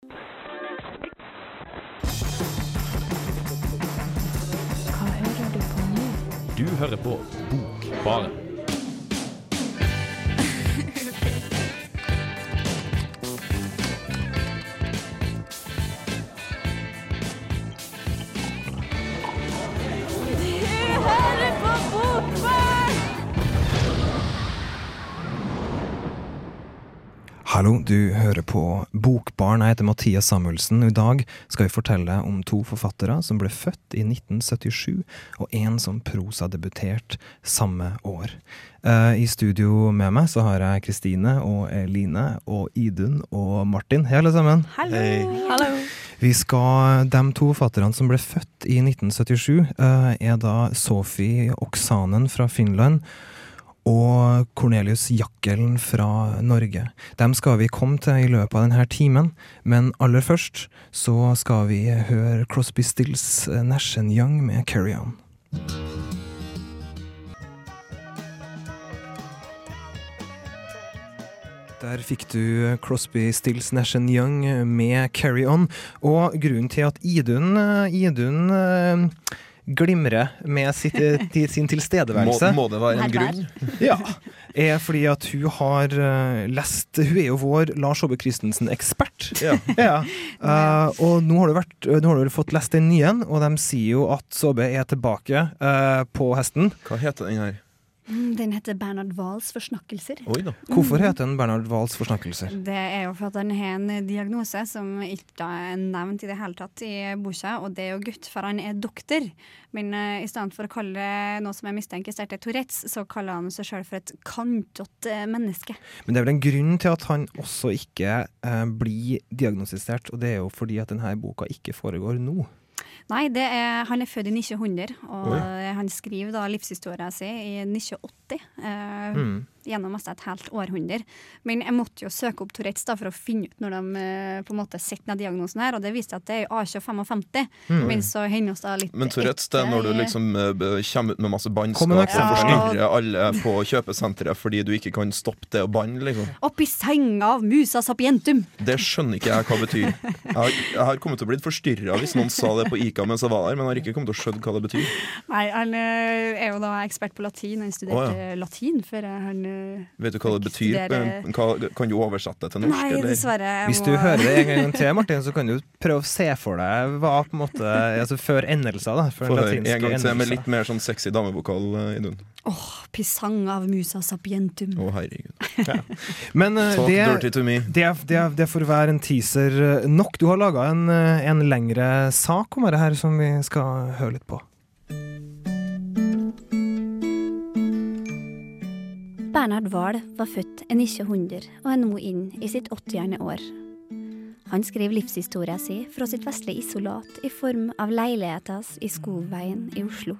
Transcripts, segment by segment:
Hva hører du på nå? Du hører på Bokbaren. Hallo, du hører på Bokbarn. Jeg heter Mathias Samuelsen. og I dag skal vi fortelle om to forfattere som ble født i 1977, og en som prosadebuterte samme år. Eh, I studio med meg så har jeg Kristine og Eline og Idun og Martin. Hei, alle sammen. Hallo! Hallo. Vi skal, De to forfatterne som ble født i 1977, eh, er da Sophie Oksanen fra Finland og Cornelius Jakkelen fra Norge. Dem skal vi komme til i løpet av denne timen, men aller først så skal vi høre Crosby Stills Nash Young med 'Carry On'. Der fikk du Crosby, Stills, Nash Young med 'Carry On'. Og grunnen til at Idun, Idun eh, glimrer med sitt, sin tilstedeværelse må det være en grunn? ja, er fordi at hun har eh, lest Hun er jo vår Lars Håbe Christensen-ekspert. Ja. Ja. Uh, og nå har, du vært, nå har du fått lest den nye, og de sier jo at Saabye er tilbake uh, på hesten. Hva heter den her? Mm, Den heter Bernhard Wahls forsnakkelser. Oi da. Hvorfor heter den Bernhard Wahls forsnakkelser? Det er jo for at han har en diagnose som ikke er nevnt i det hele tatt i boka, og det er jo gutt, for han er doktor. Men uh, i stedet for å kalle noe som er sterkt er Tourettes, så kaller han seg sjøl for et kantete menneske. Men det er vel en grunn til at han også ikke uh, blir diagnostisert, og det er jo fordi at denne boka ikke foregår nå. Nei, det er, han er født i 1900, og Oi. han skriver da livshistorien sin i 1980. eh, Mm. Gjennom nesten et helt århundre. Men jeg måtte jo søke opp Tourettes da, for å finne ut når de eh, på en måte setter ned diagnosen her, og det viste at det er A255. Mm. Men så hender oss da litt Men Tourettes, det er når du liksom eh, kommer ut med masse bannskap og forstyrrer alle på kjøpesenteret fordi du ikke kan stoppe det å banne, liksom. Oppi senga av musa sapientum! Det skjønner ikke jeg hva det betyr. Jeg har, jeg har kommet til å bli forstyrra hvis noen sa det på Ica mens jeg var der, men jeg har ikke kommet til å skjønne hva det betyr. Nei, han eh, er jo da ekspert på latin. Han studerte Å, latin før han Vet du hva det betyr? Studere- Hva, kan du oversette det til norsk? Nei, dessverre. jeg Hvis du hører det en gang til, Martin, så kan du prøve å se for deg hva på en måte Altså før endelser, da. Før Få høre en gang til med litt mer sånn sexy damevokal, i dun. Åh, pisang av musa sapientum. Å, herregud. Men eh, Talk det, dirty to me. det, det, det får være en teaser eh, nok. Du har laga en, eh, en lengre sak om det her som vi skal høre litt på. Bernhard Wahl var født i 1900 og er nå inn i sitt 80. år. Han skriver livshistorien sin fra sitt vesle isolat i form av leiligheter i Skogveien i Oslo.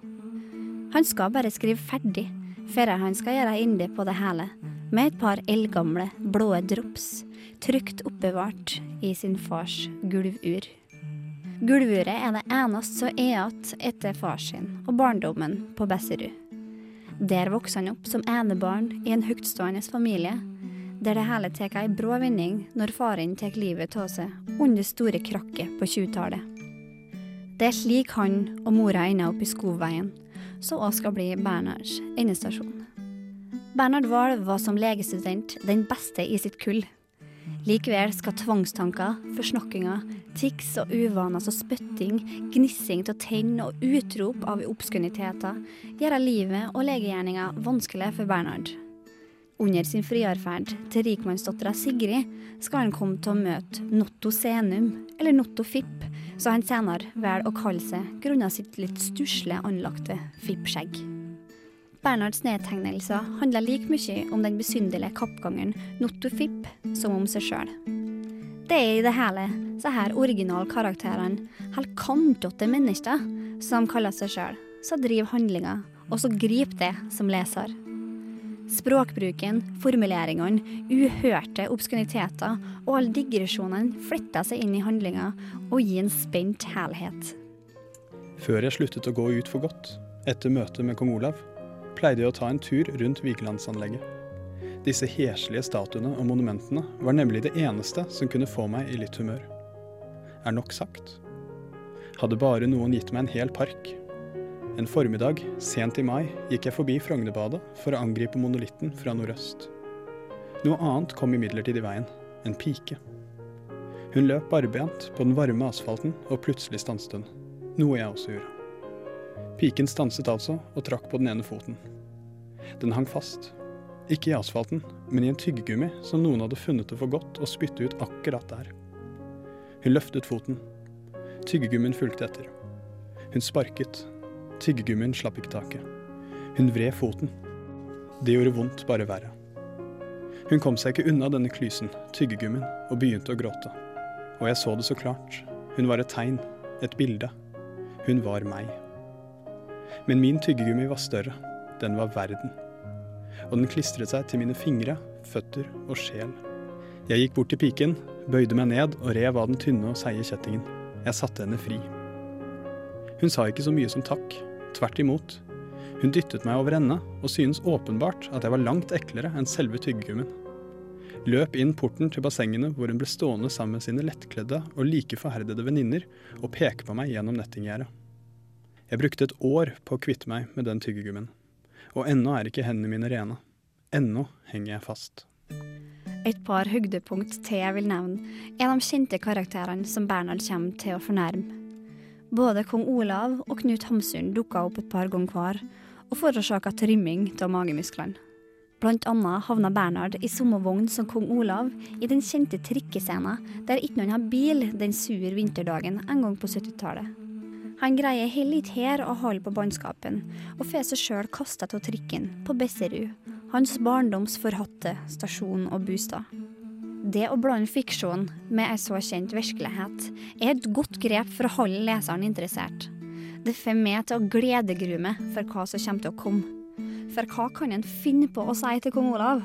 Han skal bare skrive ferdig før han skal gjøre ende på det hele, med et par eldgamle, blå drops trygt oppbevart i sin fars gulvur. Gulvuret er det eneste som er igjen etter far sin og barndommen på Besserud. Der vokste han opp som enebarn i en høytstående familie, der det hele tar ei brå vending når faren tar livet av seg under store krakket på 20-tallet. Det er slik han og mora ender opp i Skogveien, som også skal bli Bernhards endestasjon. Bernhard Wahl var som legestudent den beste i sitt kull. Likevel skal tvangstanker, forsnakkinger, tics og uvaner som spytting, gnissing til å tenne og utrop av obskuniteter gjøre livet og legegjerninga vanskelig for Bernhard. Under sin friarferd til rikmannsdattera Sigrid skal han komme til å møte Notto Senum, eller Notto Fipp, som han senere velger å kalle seg grunnet sitt litt stusslig anlagte fippskjegg. Bernhards nedtegnelser handler like mye om den besynderlige kappgangen Notto Fipp som om seg sjøl. Det er i det hele så her originalkarakterene, helt kantete mennesker, som de kaller seg sjøl, som driver handlinga, og så griper det som leser. Språkbruken, formuleringene, uhørte obskuniteter og alle digresjonene flytter seg inn i handlinga og gir en spent helhet. Før jeg sluttet å gå ut for godt, etter møtet med kong Olav, pleide jeg å ta en tur rundt Vigelandsanlegget. Disse heslige statuene og monumentene var nemlig det eneste som kunne få meg i litt humør. er nok sagt. Hadde bare noen gitt meg en hel park. En formiddag, sent i mai, gikk jeg forbi Frognerbadet for å angripe monolitten fra nordøst. Noe annet kom imidlertid i veien. En pike. Hun løp barbent på den varme asfalten, og plutselig stanset hun. Noe jeg også gjorde. Piken stanset altså, og trakk på den ene foten. Den hang fast. Ikke i asfalten, men i en tyggegummi som noen hadde funnet det for godt å spytte ut akkurat der. Hun løftet foten. Tyggegummien fulgte etter. Hun sparket. Tyggegummien slapp ikke taket. Hun vred foten. Det gjorde vondt bare verre. Hun kom seg ikke unna denne klysen, tyggegummien, og begynte å gråte. Og jeg så det så klart. Hun var et tegn, et bilde. Hun var meg. Men min tyggegummi var større. Den var verden. Og den klistret seg til mine fingre, føtter og sjel. Jeg gikk bort til piken, bøyde meg ned og rev av den tynne og seige kjettingen. Jeg satte henne fri. Hun sa ikke så mye som takk. Tvert imot. Hun dyttet meg over ende og syntes åpenbart at jeg var langt eklere enn selve tyggegummien. Løp inn porten til bassengene hvor hun ble stående sammen med sine lettkledde og like forherdede venninner og peke på meg gjennom nettinggjerdet. Jeg brukte et år på å kvitte meg med den tyggegummien. Og ennå er ikke hendene mine rene. Ennå henger jeg fast. Et par høydepunkt til jeg vil nevne, er de kjente karakterene som Bernhard kommer til å fornærme. Både kong Olav og Knut Hamsun dukka opp et par ganger hver, og forårsaka trimming av magemusklene. Blant annet havna Bernhard i samme vogn som kong Olav i den kjente trikkescena der ikke noen har bil den sur vinterdagen en gang på 70-tallet. Han greier heller ikke her å holde på bannskapen, og får seg sjøl kasta av trikken på Besserud, hans barndoms forhatte stasjon og bostad. Det å blande fiksjon med ei så kjent virkelighet er et godt grep for å holde leseren interessert. Det får meg til å gledegrue meg for hva som kommer til å komme. For hva kan en finne på å si til kong Olav?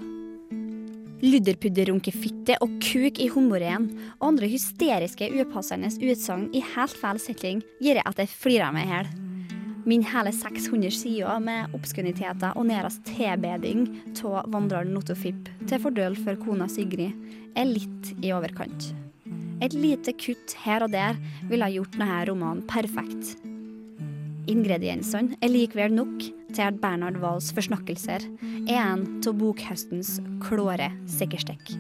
Ludderpudderrunkefitte og kuk i humoreen og andre hysteriske, upassende utsagn i helt feil setting gjør at jeg flirer meg i hjel. Min hele 600 sider med obskuniteter og Neras tilbeding av vandreren Notofip til fordel for kona Sigrid er litt i overkant. Et lite kutt her og der ville gjort denne romanen perfekt. Ingrediensene er likevel nok at Bernhard Wahls forsnakkelser er en av bokhøstens klåre sikkerstikk.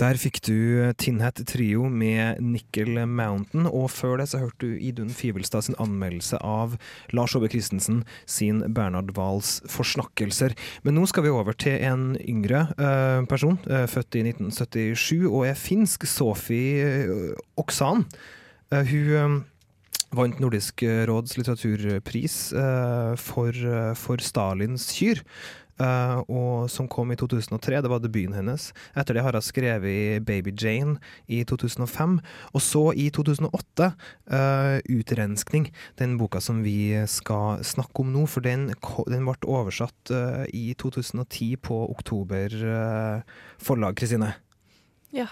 Der fikk du Tinhat Trio med Nickel Mountain, og før det så hørte du Idun Fivelstad sin anmeldelse av Lars Ove Christensen sin Bernhard Wahls forsnakkelser. Men nå skal vi over til en yngre uh, person, uh, født i 1977 og er finsk, Sophie uh, Oksan. hun vant Nordisk råds litteraturpris for, for Stalins kyr. Uh, og som kom i 2003. Det var debuten hennes. Etter det har hun skrevet Baby Jane i 2005. Og så i 2008 uh, Utrenskning, den boka som vi skal snakke om nå. For den, den ble oversatt uh, i 2010 på Oktober forlag, Kristine. Ja.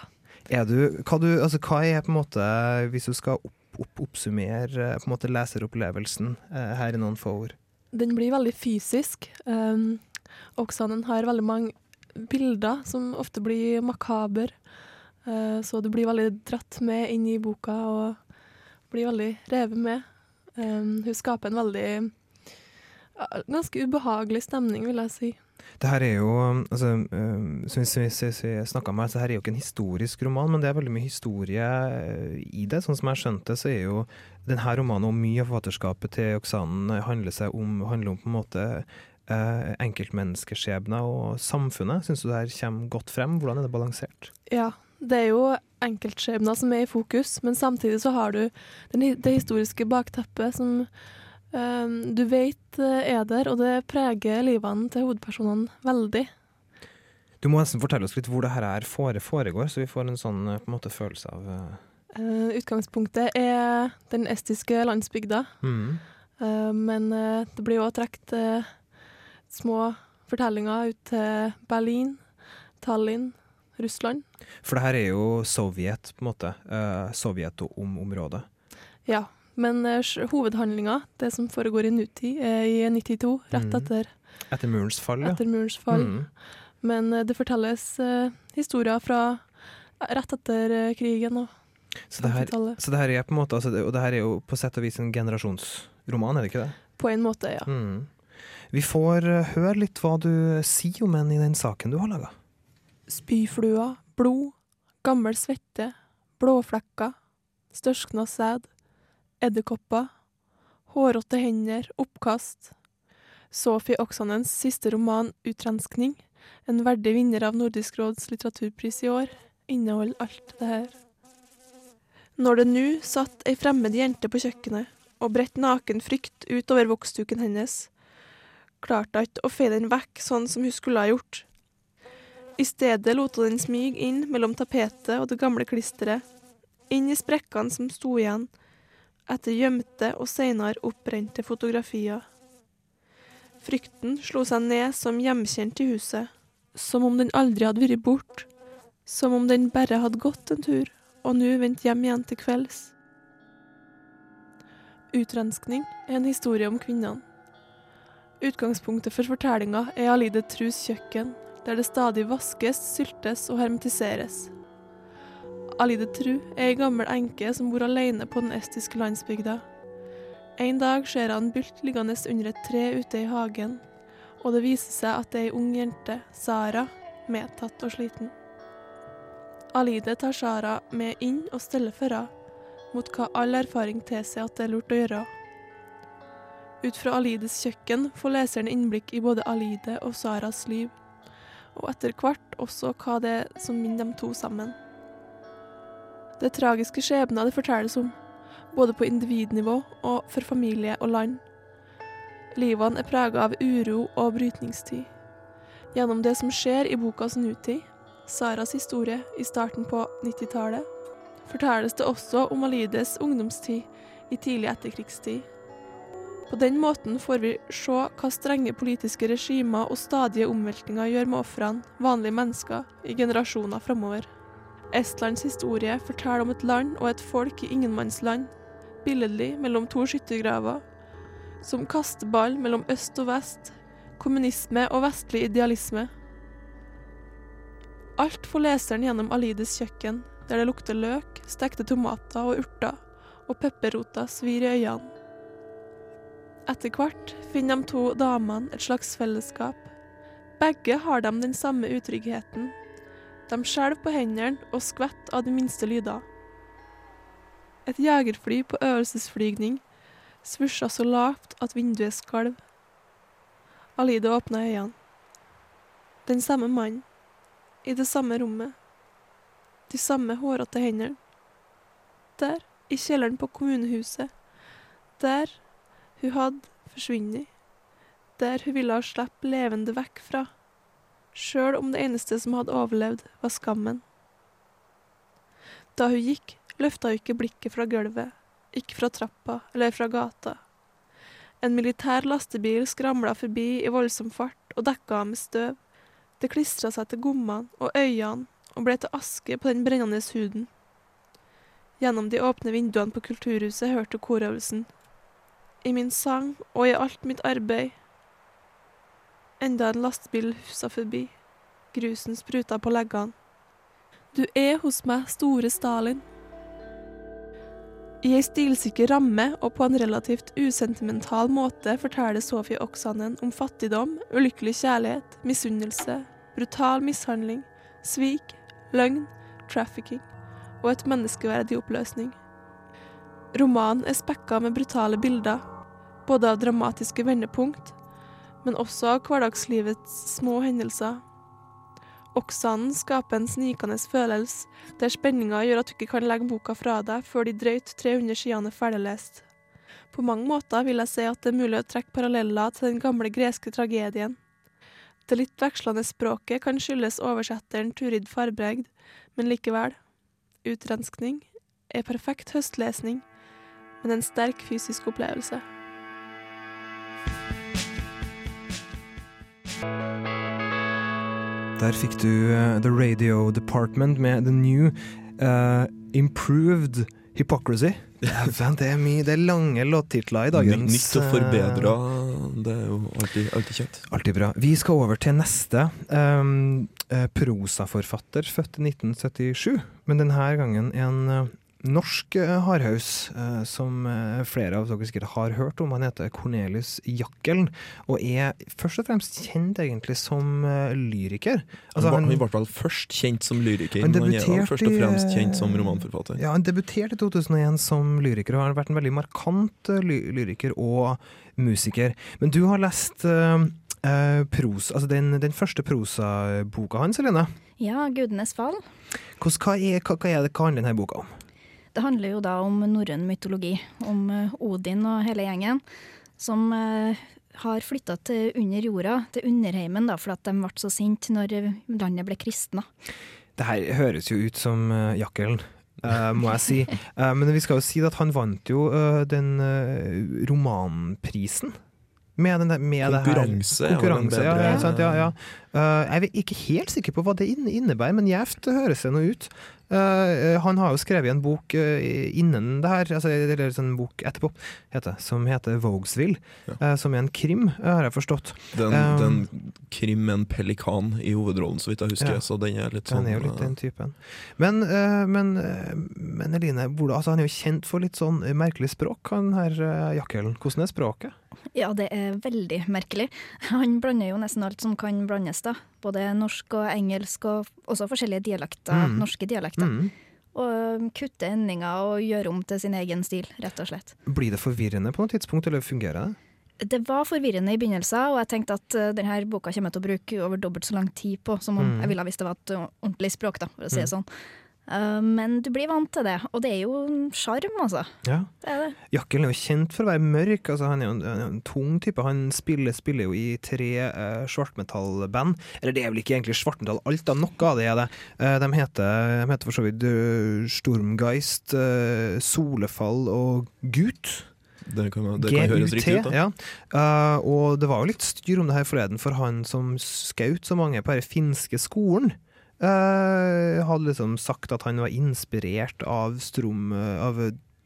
Er du, hva, du, altså, hva er på en måte, hvis du skal opp, opp, oppsummere på en måte leseropplevelsen her i noen få ord? Den blir veldig fysisk. Um Oksanen har veldig mange bilder som ofte blir makaber. Uh, så du blir veldig dratt med inn i boka og blir veldig revet med. Um, hun skaper en veldig ganske ubehagelig stemning, vil jeg si. Det her er jo, altså, um, som vi, snakka om her, så her er jo ikke en historisk roman, men det er veldig mye historie i det. Sånn som jeg skjønte, så er jo denne romanen og mye av forfatterskapet til Oksanen handler, om, handler om på en måte eh, enkeltmenneskeskjebner og samfunnet. Syns du det her kommer godt frem? Hvordan er det balansert? Ja, det er jo enkeltskjebner som er i fokus, men samtidig så har du den, det historiske bakteppet som eh, du vet eh, er der, og det preger livene til hovedpersonene veldig. Du må nesten fortelle oss litt hvor det her er foregår, så vi får en sånn en måte, følelse av uh... Uh, Utgangspunktet er den estiske landsbygda, mm. uh, men det blir jo trukket små fortellinger ut til Berlin, Tallinn, Russland. For det her er jo Sovjet, på en måte. Uh, området. Ja, men uh, hovedhandlinga, det som foregår i nutid, er i 92, rett mm. etter Etter murens fall, ja. etter murens fall. Mm. Men eh, det fortelles eh, historier fra rett etter eh, krigen og Så, det her, så det her er på en måte altså, det, Og det her er jo på sett og vis en generasjonsroman, er det ikke det? På en måte, ja. Mm. Vi får eh, høre litt hva du sier om en i den saken du har laga. Spyflua, blod, gammel svette, blåflekker, størskna sæd, edderkopper, hårrotte hender, oppkast. Sophie Oksanens siste roman, 'Utrenskning', en verdig vinner av Nordisk råds litteraturpris i år, inneholder alt det her. Når det nå satt ei fremmed jente på kjøkkenet og bredt naken frykt utover voksduken hennes, klarte hun ikke å feie den vekk sånn som hun skulle ha gjort. I stedet lot hun den smyge inn mellom tapetet og det gamle klisteret, inn i sprekkene som sto igjen etter gjemte og seinere oppbrente fotografier. Frykten slo seg ned som hjemkjent i huset, som om den aldri hadde vært bort, som om den bare hadde gått en tur og nå vendt hjem igjen til kvelds. Utrenskning er en historie om kvinnene. Utgangspunktet for fortellinga er Alide Trus kjøkken, der det stadig vaskes, syltes og hermetiseres. Alide Tru er ei gammel enke som bor alene på den estiske landsbygda. En dag ser han Bylt liggende under et tre ute i hagen, og det viser seg at det er ei ung jente, Sara, medtatt og sliten. Alide tar Sara med inn og steller for henne, mot hva all erfaring tilsier at det er lurt å gjøre. Ut fra Alides kjøkken får leseren innblikk i både Alide og Saras liv, og etter hvert også hva det er som minner dem to sammen. Det er tragiske skjebner det fortelles om, både på individnivå og for familie og land. Livene er prega av uro og brytningstid. Gjennom det som skjer i bokas nutid, Saras historie i starten på 90-tallet, fortelles det også om Alides ungdomstid i tidlig etterkrigstid. På den måten får vi se hva strenge politiske regimer og stadige omveltninger gjør med ofrene, vanlige mennesker, i generasjoner framover. Estlands historie forteller om et land og et folk i ingenmannsland, billedlig mellom to skyttergraver, som kaster ball mellom øst og vest, kommunisme og vestlig idealisme. Alt får leseren gjennom Alides kjøkken, der det lukter løk, stekte tomater og urter, og pepperroter svir i øynene. Etter hvert finner de to damene et slags fellesskap. Begge har de den samme utryggheten. De skjelver på hendene og skvetter av de minste lyder. Et jegerfly på øvelsesflygning svusja så lavt at vinduet skalv. Alide åpna øynene. Den samme mannen. I det samme rommet. De samme hårete hendene. Der, i kjelleren på kommunehuset. Der hun hadde forsvunnet. Der hun ville slippe levende vekk fra. Sjøl om det eneste som hadde overlevd, var skammen. Da hun gikk, løfta hun ikke blikket fra gulvet, ikke fra trappa eller fra gata. En militær lastebil skramla forbi i voldsom fart og dekka henne med støv. Det klistra seg til gommene og øynene og ble til aske på den brennende huden. Gjennom de åpne vinduene på kulturhuset hørte korøvelsen. I min sang og i alt mitt arbeid. Enda en lastebil hufsa forbi. Grusen spruta på leggene. Du er hos meg, store Stalin. I ei stilsikker ramme og på en relativt usentimental måte forteller Sofie Oksanen om fattigdom, ulykkelig kjærlighet, misunnelse, brutal mishandling, svik, løgn, trafficking og et menneskeverd i oppløsning. Romanen er spekka med brutale bilder, både av dramatiske vendepunkt, men også av hverdagslivets små hendelser. Oksanen skaper en snikende følelse, der spenninga gjør at du ikke kan legge boka fra deg før de drøyt 300 sidene er ferdiglest. På mange måter vil jeg si at det er mulig å trekke paralleller til den gamle greske tragedien. Det litt vekslende språket kan skyldes oversetteren Turid Farbregd, men likevel. Utrenskning er perfekt høstlesning, men en sterk fysisk opplevelse. Der fikk du uh, The Radio Department med The New uh, Improved Hypocrisy. Det er mye. Det er lange låttitler i dagens Nytt og forbedra. Det er jo alltid, alltid kjekt. eh, Alltid bra. Vi skal over til neste. Um, eh, prosaforfatter, født i 1977. Men denne gangen en eh, norsk eh, hardhaus eh, som eh, flere av dere sikkert har hørt om. Han heter Cornelius Jackelen, og er først og fremst kjent egentlig som lyriker. Altså, han, var- i hvert fall først kjent som lyriker, Han men han er først og fremst kjent som romanforfatter. Ja, Han debuterte i 2001 som lyriker, og har vært en veldig markant ly lyriker og musiker. Men du har lest uh, eh, pros, altså den, den første prosaboka hans, Helene. Ja, 'Gudenes fall'. Hva, er, hva, hva er det hva handler denne boka om? Det handler jo da om norrøn mytologi, om eh, Odin og hele gjengen, som eh, har flytta til under jorda, til underheimen, da, for at de ble så sinte når eh, landet ble kristna. Det her høres jo ut som uh, Jakkelen. uh, må jeg si. Uh, men vi skal jo si at han vant jo den romanprisen. Med, den der, med det her- Konkurranse Konkurranse, ja, ja, sant, ja, ja. Eh, jeg er ikke helt sikker på hva det innebærer, men gjevt høres det noe ut. Eh, han har jo skrevet en bok eh, innen det her, altså, eller en sånn bok etterpå, heter, som heter Voguesville, Ja. eh, som er en krim, eh, har jeg forstått. Den, Um, den krim med en pelikan i hovedrollen, så vidt jeg husker. Ja. Så den er litt sånn Den er jo litt eh, den typen. Men, eh, men, eh, men Eline, altså, han er jo kjent for litt sånn eh, merkelig språk, han her uh, Jakkelen. Hvordan er språket? Ja, det er veldig merkelig. Han blander jo nesten alt som kan blandes, da. Både norsk og engelsk, og også forskjellige dialekter, Mm. norske dialekter. Mm. Og kutter endinger og gjør om til sin egen stil, rett og slett. Blir det forvirrende på noe tidspunkt, eller fungerer det? Det var forvirrende i begynnelsen, og jeg tenkte at eh, denne boka kommer jeg til å bruke over dobbelt så lang tid på som om Mm. jeg ville hvis det var et ordentlig språk, da, for å si det Mm. sånn. Eh, men du blir vant til det, og det er jo sjarm, altså. Ja. Det er. Jakkelen er jo kjent for å være mørk. Altså, han er jo en, en, en tung type. Han spiller, spiller jo i tre uh, svartmetallband. Eller det er vel ikke egentlig svartmetall alt, da. Noe av det er det. Uh, de, heter, de heter for så vidt Stormgeist, uh, Solefall og Gut. Det kan, det kan høres riktig ut, da. Ja. Uh, og det var jo litt styr om det her forleden, for han som skjøt så mange på den finske skolen. Eh, hadde liksom sagt at han var inspirert av, Strom, eh, av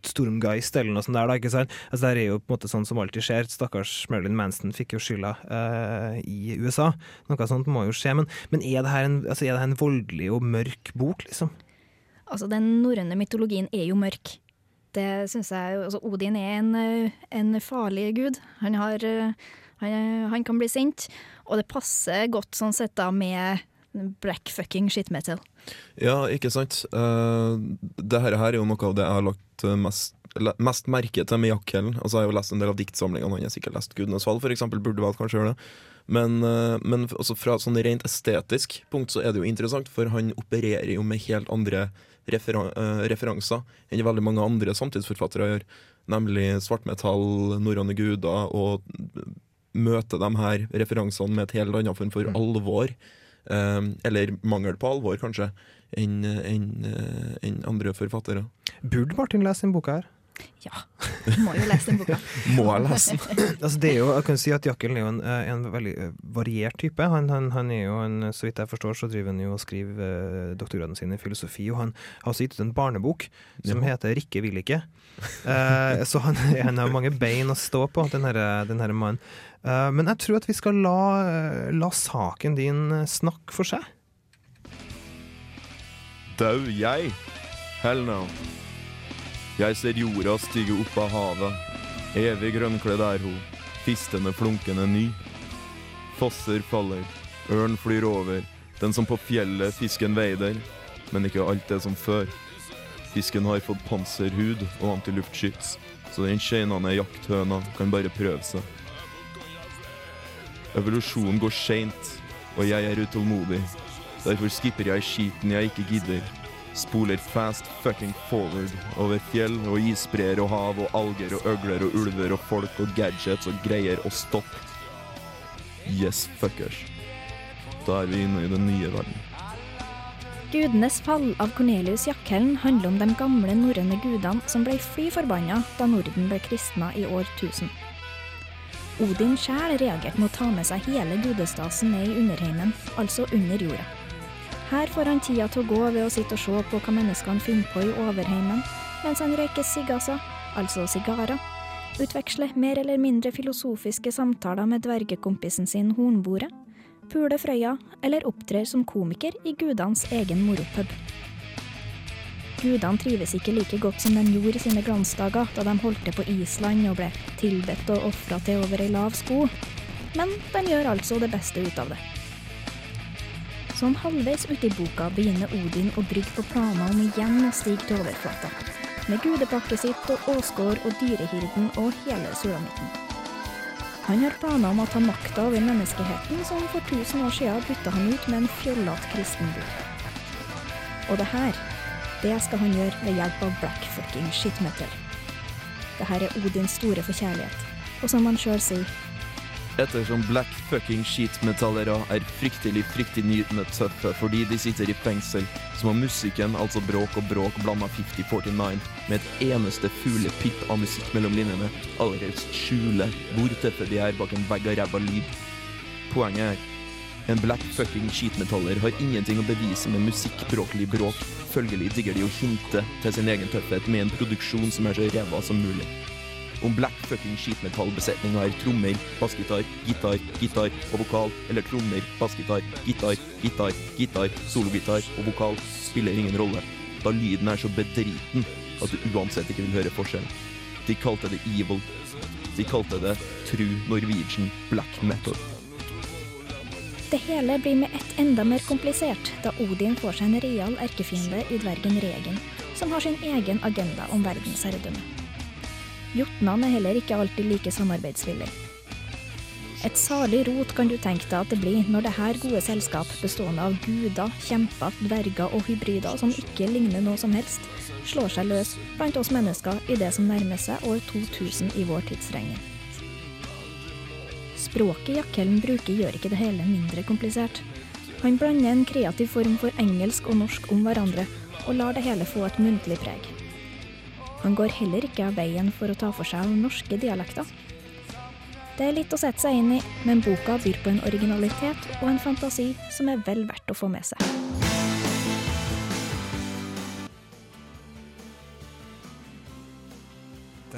Stormgeist eller noe sånt der, da, ikke sant? Altså, det er jo på en måte sånn som alltid skjer. Stakkars Marilyn Manson fikk jo skylda uh, i USA. Noe sånt må jo skje. Men, men er, det en, altså, er det her en voldelig og mørk bok, liksom? Altså, den norrøne mytologien er jo mørk. Det synes jeg altså, Odin er en, en farlig gud. Han, har, han, han kan bli sint, og det passer godt sånn sett da med black fucking shit metal. Ja, ikke sant. Uh, det her er jo noe av det jeg har lagt eh, mest, mest merke til med Jack Hellen. Altså, jeg har jo lest en del av diktsamlingene, han har sikkert lest 'Gudenes fall', for eksempel, burde vel kanskje gjøre det. Men, eh, men også fra et sånn rent estetisk punkt så er det jo interessant, for han opererer jo med helt andre referan eh, referanser enn veldig mange andre samtidsforfattere gjør. Nemlig svartmetall, norrøne guder, og møte de her referansene med et helt annet form for alvor. Eh, eller mangel på alvor, kanskje, enn en, en andre forfattere. Burde Martin lese denne boka her? Ja, du må jo lese den boka. Må jeg lese den? Altså det er jo, jeg kan si at Jakkelen er jo en, eh, en veldig eh, variert type. Han, han, han er jo en, Så vidt jeg forstår, så driver han jo og skriver eh, doktorgraden sin i filosofi, og han har også gitt ut en barnebok som Ja. heter 'Rikke vil ikke'. Eh, så han, han har mange bein å stå på, den her, den her mannen. Eh, men jeg tror at vi skal la, eh, la saken din eh, snakke for seg. Dau jeg? Hell no. Jeg ser jorda stige opp av havet. Evig grønnkledd er hun, fistende flunkende ny. Fosser faller, ørn flyr over, den som på fjellet fisken veider, men ikke alt er som før. Fisken har fått panserhud og antiluftskyts, så den skeinende jakthøna kan bare prøve seg. Evolusjonen går seint, og jeg er utålmodig. Derfor skipper jeg skiten jeg ikke gidder. Spoler fast fucking forward over fjell og isbreer og hav og alger og øgler og ulver og folk og gadgets og greier og stopp. Yes, fuckers. Da er vi inne i den nye verden. Gudenes fall av Cornelius Jakkelen handler om de gamle norrøne gudene som ble fly forbanna da Norden ble kristna i år 1000. Odin sjæl reagerte med å ta med seg hele gudestasen ned i underheimen, altså under jorda. Her får han tida til å gå ved å sitte og se på hva menneskene finner på i overheimen, mens han røyker sigasa, altså sigarer, utveksler mer eller mindre filosofiske samtaler med dvergekompisen sin Hornbordet, puler Frøya eller opptrer som komiker i gudenes egen moropub. Gudene trives ikke like godt som de gjorde i sine glansdager, da de holdt til på Island og ble tilbedt og ofra til over ei lav sko, men de gjør altså det beste ut av det. Sånn halvveis ute i boka begynner Odin å brygge på planer om igjen å stige til overflata, med gudepakket sitt og Åsgård og dyrehyrden og hele sulamitten. Han har planer om å ta makta over menneskeheten som for tusen år siden bytta han ut med en fjollete kristenbud. Og det her, det skal han gjøre ved hjelp av black fucking shitmetal. Det her er Odins store forkjærlighet, og som han sjøl sier, Ettersom black fucking skitmetallere er fryktelig fryktelig tøffe fordi de sitter i fengsel, så må musikken, altså bråk og bråk blanda 5049 med et eneste fuglepipp av musikk mellom linjene, allerede skjule hvor tøffe de er bak en vegg av ræva lyd. Poenget er en black fucking skitmetaller har ingenting å bevise med musikkbråklig bråk, følgelig digger de å hinte til sin egen tøffhet med en produksjon som er så ræva som mulig. Om black fucking skitmetallbesetninga er trommer, bassgitar, gitar, gitar og vokal, eller trommer, bassgitar, gitar, gitar, gitar, sologitar og vokal, spiller ingen rolle, da lyden er så bedriten at du uansett ikke vil høre forskjellen. De kalte det evil. De kalte det true Norwegian black metal. Det hele blir med ett enda mer komplisert, da Odin får seg en real erkefiende i dvergen Regen, som har sin egen agenda om verdensherredømme. Jotnene er heller ikke alltid like samarbeidsvillige. Et salig rot kan du tenke deg at det blir når det her gode selskap, bestående av guder, kjemper, dverger og hybrider som ikke ligner noe som helst, slår seg løs blant oss mennesker i det som nærmer seg år 2000 i vår tidsregning. Språket Jakkelen bruker gjør ikke det hele mindre komplisert. Han blander en kreativ form for engelsk og norsk om hverandre, og lar det hele få et muntlig preg. Han går heller ikke av veien for å ta for seg norske dialekter. Det er litt å sette seg inn i, men boka byr på en originalitet og en fantasi som er vel verdt å få med seg.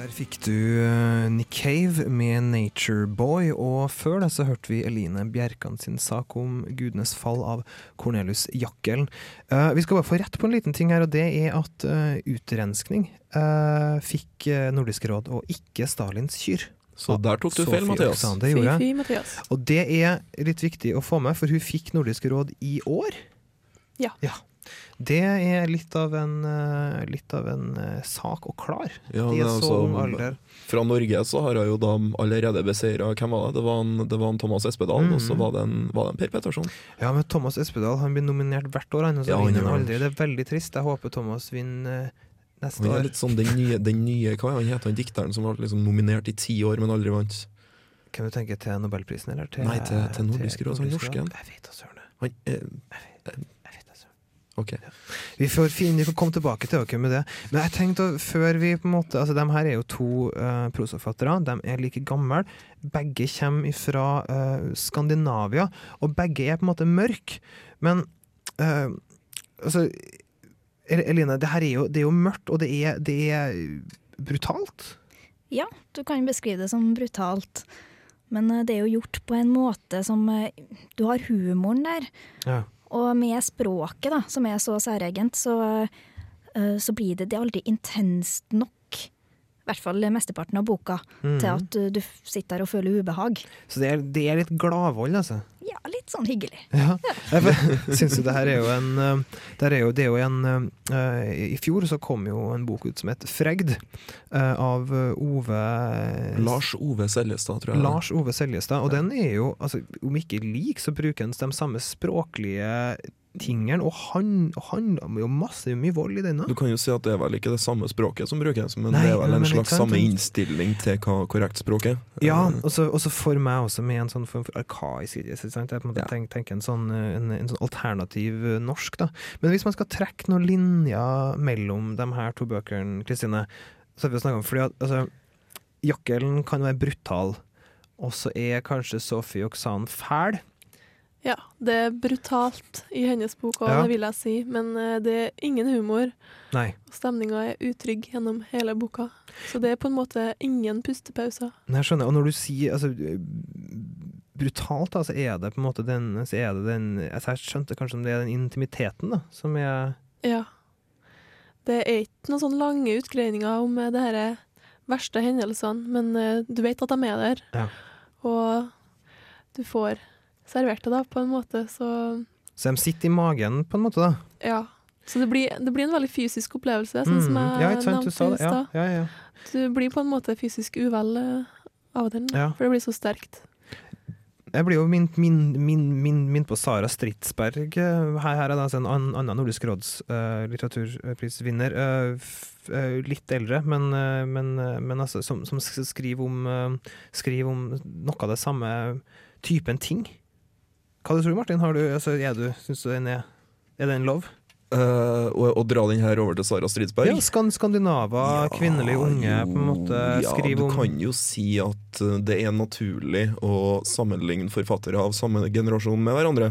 Der fikk du eh, Nick Cave med 'Nature Boy', og før det så hørte vi Eline Bjerkan sin sak om gudenes fall av Cornelius Jackelen. Eh, vi skal bare få rett på en liten ting her, og det er at uh, utrenskning eh, fikk eh, Nordisk råd, og ikke Stalins kyr. Så der tok du Sofie feil, Mathias. Oksanen, det gjorde jeg. Fy-fy, Mathias. Og det er litt viktig å få med, for hun fikk Nordisk råd i år. Ja. Ja. Det er litt av en, eh, litt av en eh, sak å klare. Ja, de det er så altså- ung alder. Fra Norge så har jeg jo da allerede beseira Hvem var det? Det var en, det var en Thomas Espedal, Mhm. og så var det en, var det en Per Petterson. Ja, men Thomas Espedal han blir nominert hvert år, han, og så Ja, vinner han aldri. Det er veldig trist. Jeg håper Thomas vinner neste neste Han er litt sånn den nye, den nye Hva han heter han dikteren som ble liksom nominert i ti år, men aldri vant? Kan du tenke til Nobelprisen, eller til Nei, til- til Nordisk råd, Nordisk norske. Jeg vet da søren. Han, eh, Jeg vet da søren. Ok. Vi får finne, vi får komme tilbake til dere med det. Men jeg tenkte før vi på en måte Altså, de her er jo to uh, prosaforfattere. De er like gamle. Begge kommer fra Skandinavia, og begge er på en måte mørke. Men uh, altså Eline, det her er jo, det er jo mørkt, og det er, det er brutalt. Ja, du kan beskrive det som brutalt. Men eh, det er jo gjort på en måte som eh, Du har humoren der. Ja. Og med språket, da, som er så særegent, så, eh, så blir det, det er aldri intenst nok. I hvert fall mesteparten av boka, mm. til at du, du sitter der og føler ubehag. Så det er, det er litt gladvold, altså. Ja, litt sånn hyggelig. Ja, syns jo det her er jo en eh, det er jo, det er jo en eh, I fjor så kom jo en bok ut som het 'Fregd', eh, av eh, Ove Lars Ove Seljestad, tror jeg. Lars Ove Seljestad. Og den er jo, altså, om ikke lik, så bruker han de samme språklige tingene, og han og handler jo masse mye vold i denne. Du kan jo si at det er vel ikke det samme språket som brukes, men Nei, det er vel en slags samme innstilling til hva korrekt språk er. Ja, Eh, og så for meg også med en sånn form for arkaisk ikke? Jeg på en måte Ja. tenker, tenker en, sånn, eh, en, en sånn alternativ eh, norsk, da. Men hvis man skal trekke noen linjer mellom de her to bøkene, Kristine, så har vi jo snakket om fordi at altså, Jakkelen kan være brutal, og så er kanskje Sophie Oksan fæl. Ja, det er brutalt i hennes bok òg, Ja. det vil jeg si. Men eh, det er ingen humor. Nei. Og stemninga er utrygg gjennom hele boka. Så det er på en måte ingen pustepauser. Jeg skjønner. Og når du sier altså, brutalt, da, så er det på en måte den, så er det den altså, Jeg skjønte kanskje om det er den intimiteten da, som er Ja. Det er ikke noen sånne lange utgreininger om eh, det her verste hendelsene, men eh, du vet at de er der. Ja. Og du får servert det, da, på en måte. Så Så de sitter i magen, på en måte, da. ja. Så det blir, det blir en veldig fysisk opplevelse, sånn som Mm. jeg ja, ikke sant, du nevnte sa i det. Ja, ja, ja. Du blir på en måte fysisk uvel eh, av den, Ja. for det blir så sterkt. Jeg blir jo minnet min, min, min, min på Sara Stridsberg. eh, Her, her er det altså en annen Nordisk råds uh, litteraturprisvinner. Uh, eh, litt eldre, men, men, men altså, som, som skriver om, skriver om noe av det samme typen ting. Hva du tror du, Martin? Har du, altså, er du, synes du den er, er det en lov? Å og, og dra den her over til Sara Stridsberg. Ja, skan, skandinava, kvinnelige unge, på en måte ja, du kan jo si at eh, det er naturlig å sammenligne forfattere av samme generasjon med hverandre.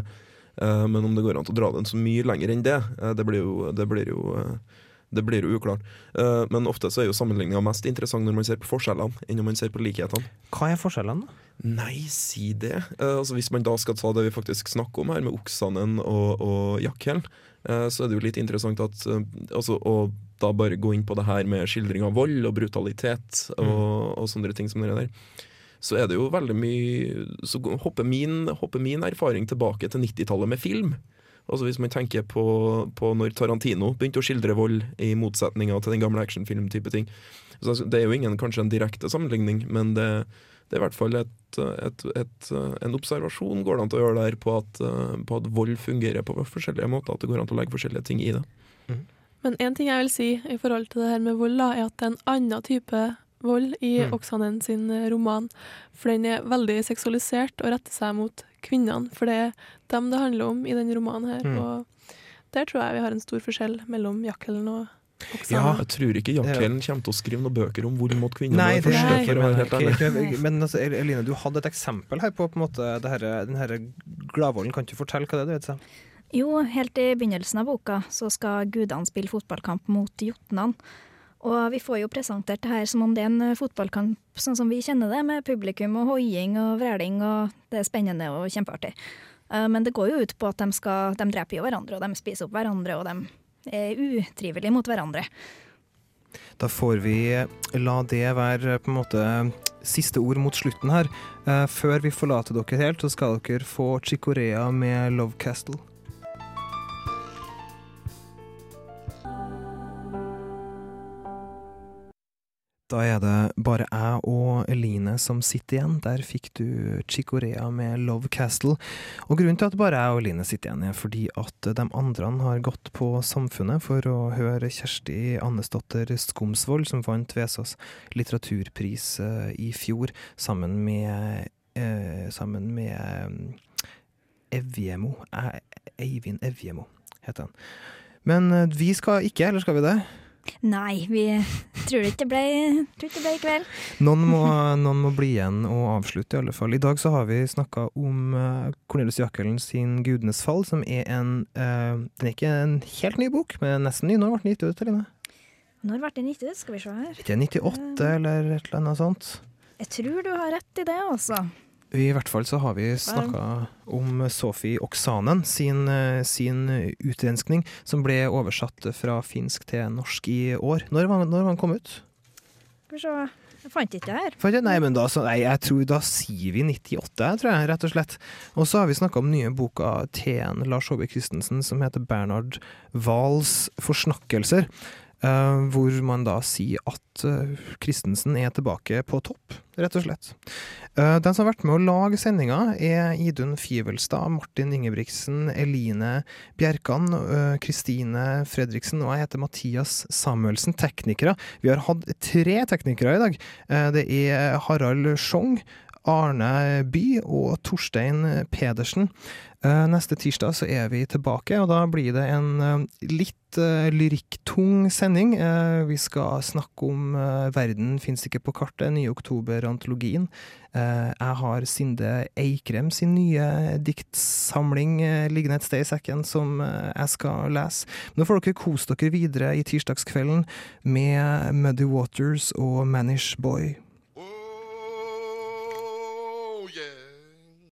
Uh, men om det går an å dra den så mye lenger enn det, uh, det blir jo, det blir jo, eh, det blir jo uklart. Eh, men ofte så er jo sammenligninga mest interessant når man ser på forskjellene, enn når man ser på likhetene. Hva er forskjellene, da? Nei, si det. Eh, altså Hvis man da skal ta det vi faktisk snakker om her, med Oksanen og, og Jakhell, eh, så er det jo litt interessant at eh, altså, Å da bare gå inn på det her med skildring av vold og brutalitet og, og sånne ting som det der, så er det jo veldig mye Så hopper min, hopper min erfaring tilbake til 90-tallet med film. Altså Hvis man tenker på, på når Tarantino begynte å skildre vold, i motsetninger til den gamle actionfilm-type ting. Så altså, Det er jo ingen kanskje en direkte sammenligning, men det, det er i hvert fall et, et, et, en observasjon går det an til å gjøre der på at, på at vold fungerer på forskjellige måter. At det går an til å legge forskjellige ting i det. Men en ting jeg vil si i forhold til det her med vold, da, er at det er en annen type vold i Mm. Oksanen sin eh, roman. For den er veldig seksualisert og retter seg mot kvinnene. For det er dem det handler om i den romanen her. Mm. Og der tror jeg vi har en stor forskjell mellom Jakkelen og Ja, Jeg tror ikke Jakhellen kommer til å skrive noen bøker om hvor mot kvinner. Nei, det første, for å være helt ærlig. Men altså, Eline, du hadde et eksempel her på, på en måte, det her, den her gladvolden. Kan du fortelle hva det er? Det. Jo, helt i begynnelsen av boka så skal gudene spille fotballkamp mot jotnene. Og vi får jo presentert det her som om det er en eh, fotballkamp sånn som vi kjenner det, med publikum og hoiing og vræling, og det er spennende og kjempeartig. Eh, Men det går jo ut på at de, skal, de dreper jo hverandre, og de spiser opp hverandre, og de er utrivelige mot hverandre. Da får vi la det være på en måte siste ord mot slutten her. Eh, før vi forlater dere helt, så skal dere få Chicorea med Love Castle. Da er det bare jeg og Eline som sitter igjen. Der fikk du Chicorea med Love Castle. Og grunnen til at bare jeg og Eline sitter igjen, er fordi at de andre har gått på Samfunnet for å høre Kjersti Annesdotter Skomsvold, som vant Vesaas litteraturpris eh, i fjor, sammen med, eh, sammen med eh, Evjemo. Eh, Eivind Evjemo, heter han. Men vi skal ikke, eller skal vi det? Nei, vi tror ikke det ble, tror ikke det ble i kveld. Noen må, noen må bli igjen og avslutte, i alle fall. I dag så har vi snakka om uh, Cornelius Jakkelen sin 'Gudenes fall', som er en uh, Den er ikke en helt ny bok, men nesten ny. Når ble den gitt ut? Eline? Når ble den gitt ut? Skal vi se her. Ikke 98 eller et eller annet sånt? Jeg tror du har rett i det, altså. I hvert fall så har vi snakka om Sophie Oksanen sin, eh, sin utrenskning, som ble oversatt fra finsk til norsk i år. Når var, når var den kom ut? Skal vi se. Jeg fant ikke det her. For, nei, men da, så, nei, jeg tror da sier vi 98, tror jeg, rett og slett. Og så har vi snakka om nye boka til Lars Håvik Christensen som heter Bernhard Wahls forsnakkelser. Eh, hvor man da sier at uh, Christensen er tilbake på topp, rett og slett. Uh, den som har vært med å lage sendinga, er Idun Fivelstad, Martin Ingebrigtsen, Eline Bjerkan, Kristine Fredriksen og jeg heter Mathias Samuelsen, teknikere. Vi har hatt tre teknikere i dag. Det er Harald Schjong, Arne By og Torstein Pedersen. Eh, Neste tirsdag så er vi tilbake, og da blir det en eh, litt eh, lyrikktung sending. Vi skal snakke om Verden fins ikke på kartet, nye oktober-antologien. Jeg har Sinde Eikrem sin nye diktsamling liggende et sted i sekken som jeg skal lese. Nå får dere kose dere videre i tirsdagskvelden med Muddy Waters og Manish Boy.